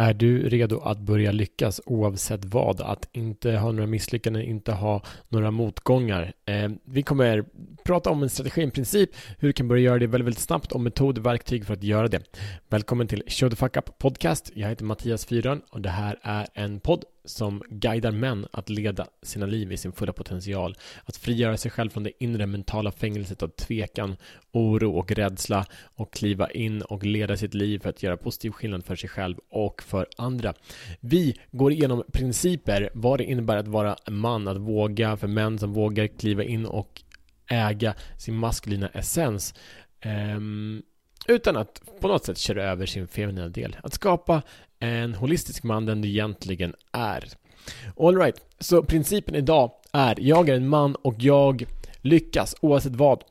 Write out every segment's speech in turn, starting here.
Är du redo att börja lyckas oavsett vad? Att inte ha några misslyckanden, inte ha några motgångar. Eh, vi kommer prata om en strategi, en princip, hur du kan börja göra det väldigt, väldigt snabbt och metoder, verktyg för att göra det. Välkommen till Show the Fuck Up Podcast. Jag heter Mattias Fyrön och det här är en podd som guidar män att leda sina liv i sin fulla potential. Att frigöra sig själv från det inre mentala fängelset av tvekan, oro och rädsla och kliva in och leda sitt liv för att göra positiv skillnad för sig själv och för andra. Vi går igenom principer, vad det innebär att vara man, att våga, för män som vågar kliva in och äga sin maskulina essens. Um, utan att på något sätt köra över sin feminina del. Att skapa en holistisk man den du egentligen är. Alright, så principen idag är jag är en man och jag lyckas oavsett vad.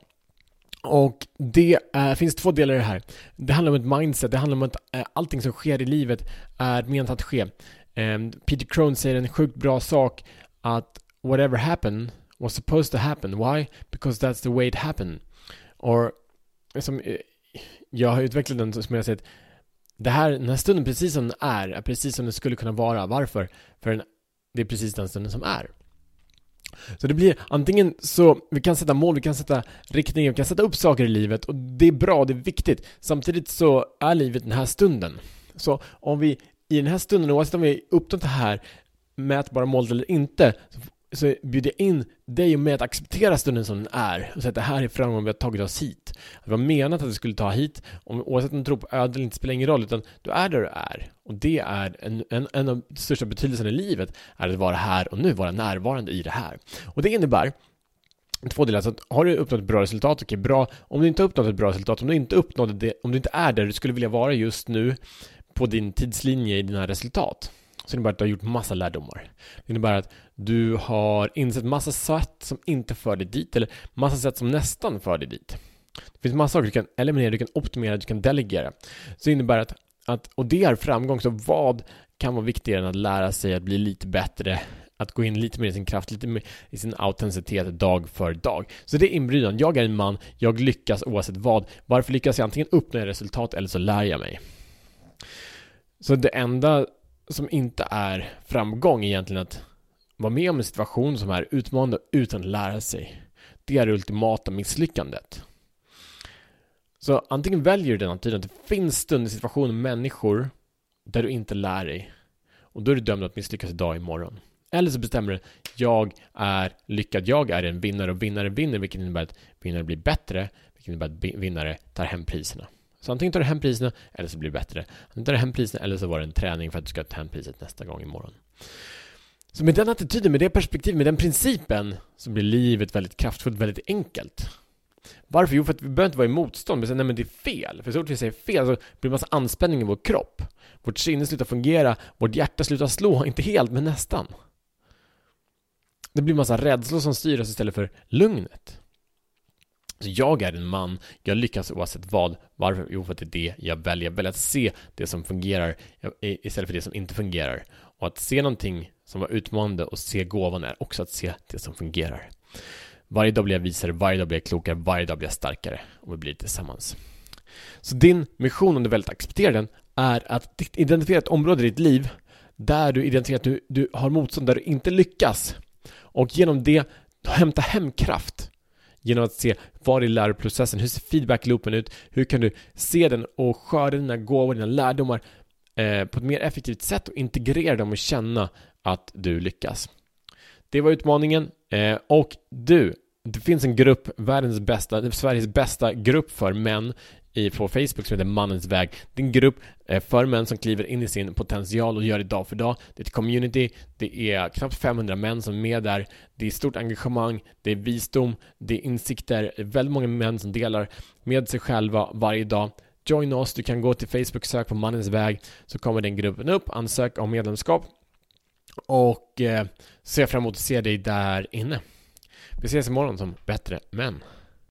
Och det är, finns två delar i det här. Det handlar om ett mindset, det handlar om att eh, allting som sker i livet är menat att ske. Ehm, Peter Crone säger en sjukt bra sak att whatever happened was supposed to happen. Why? Because that's the way it happened. Or som, eh, jag har utvecklat den som jag sett det här, den här stunden precis som den är, är precis som den skulle kunna vara. Varför? För den, det är precis den stunden som är. Så det blir antingen så, vi kan sätta mål, vi kan sätta riktningar, vi kan sätta upp saker i livet och det är bra, det är viktigt. Samtidigt så är livet den här stunden. Så om vi i den här stunden, oavsett om vi uppnått det här mätbara målet eller inte, så bjuder jag in dig och mig att acceptera stunden som den är och säga att det här är framgången vi har tagit oss hit. Det var menat att vi skulle ta hit, om, oavsett om du tror på öde eller inte spelar ingen roll, utan du är där du är. Och det är en, en, en av de största betydelserna i livet, är att vara här och nu, vara närvarande i det här. Och det innebär två delar. Så att har du uppnått ett bra resultat, okej, okay, bra. Om du inte har uppnått ett bra resultat, om du inte uppnådde det, om du inte är där du skulle vilja vara just nu på din tidslinje i dina resultat, så innebär det att du har gjort massa lärdomar. Det innebär att du har insett massa sätt som inte för dig dit, eller massa sätt som nästan för dig dit. Det finns massa saker du kan eliminera, du kan optimera, du kan delegera. Så det innebär att, att och det är framgång, så vad kan vara viktigare än att lära sig att bli lite bättre att gå in lite mer i sin kraft, lite mer i sin autenticitet dag för dag. Så det är inbjudan. Jag är en man, jag lyckas oavsett vad. Varför lyckas jag? Antingen uppnå resultat eller så lär jag mig. Så det enda som inte är framgång egentligen att vara med om en situation som är utmanande utan att lära sig. Det är det ultimata misslyckandet. Så antingen väljer du den attityden att det finns stunder, situationer, människor där du inte lär dig. Och då är du dömd att misslyckas idag, imorgon. Eller så bestämmer du, jag är lyckad, jag är en vinnare och vinnare vinner, vilket innebär att vinnare blir bättre, vilket innebär att vinnare tar hem priserna. Så antingen tar du hem priserna eller så blir det bättre. Antingen tar du hem priserna eller så var det en träning för att du ska ta hem priset nästa gång imorgon. Så med den attityden, med det perspektivet, med den principen så blir livet väldigt kraftfullt, väldigt enkelt. Varför? Jo, för att vi behöver inte vara i motstånd, Vi säger nej men det är fel. För så fort vi säger fel så blir det en massa anspänning i vår kropp. Vårt sinne slutar fungera, vårt hjärta slutar slå, inte helt, men nästan. Det blir en massa rädslor som styr oss istället för lugnet. Så jag är en man, jag lyckas oavsett vad. Varför? Jo, för att det är det jag väljer. Jag väljer att se det som fungerar eh, istället för det som inte fungerar. Och att se någonting som var utmanande och se gåvan är också att se det som fungerar. Varje dag blir jag visare, varje dag blir jag klokare, varje dag blir jag starkare och vi blir tillsammans. Så din mission, om du väljer att acceptera den, är att identifiera ett område i ditt liv där du identifierar att du, du har motstånd, där du inte lyckas och genom det hämta hem kraft genom att se var i läroprocessen, hur ser feedbackloopen ut, hur kan du se den och skörda dina gåvor, dina lärdomar eh, på ett mer effektivt sätt och integrera dem och känna att du lyckas. Det var utmaningen eh, och du, det finns en grupp, världens bästa, Sveriges bästa grupp för män i, på Facebook som heter Mannens väg. Det är en grupp eh, för män som kliver in i sin potential och gör det dag för dag. Det är ett community, det är knappt 500 män som är med där. Det är stort engagemang, det är visdom, det är insikter, det är väldigt många män som delar med sig själva varje dag. Join oss, du kan gå till Facebook, sök på Mannens väg, så kommer den gruppen upp, ansök om medlemskap och eh, ser fram emot att se dig där inne. Vi ses imorgon som bättre män.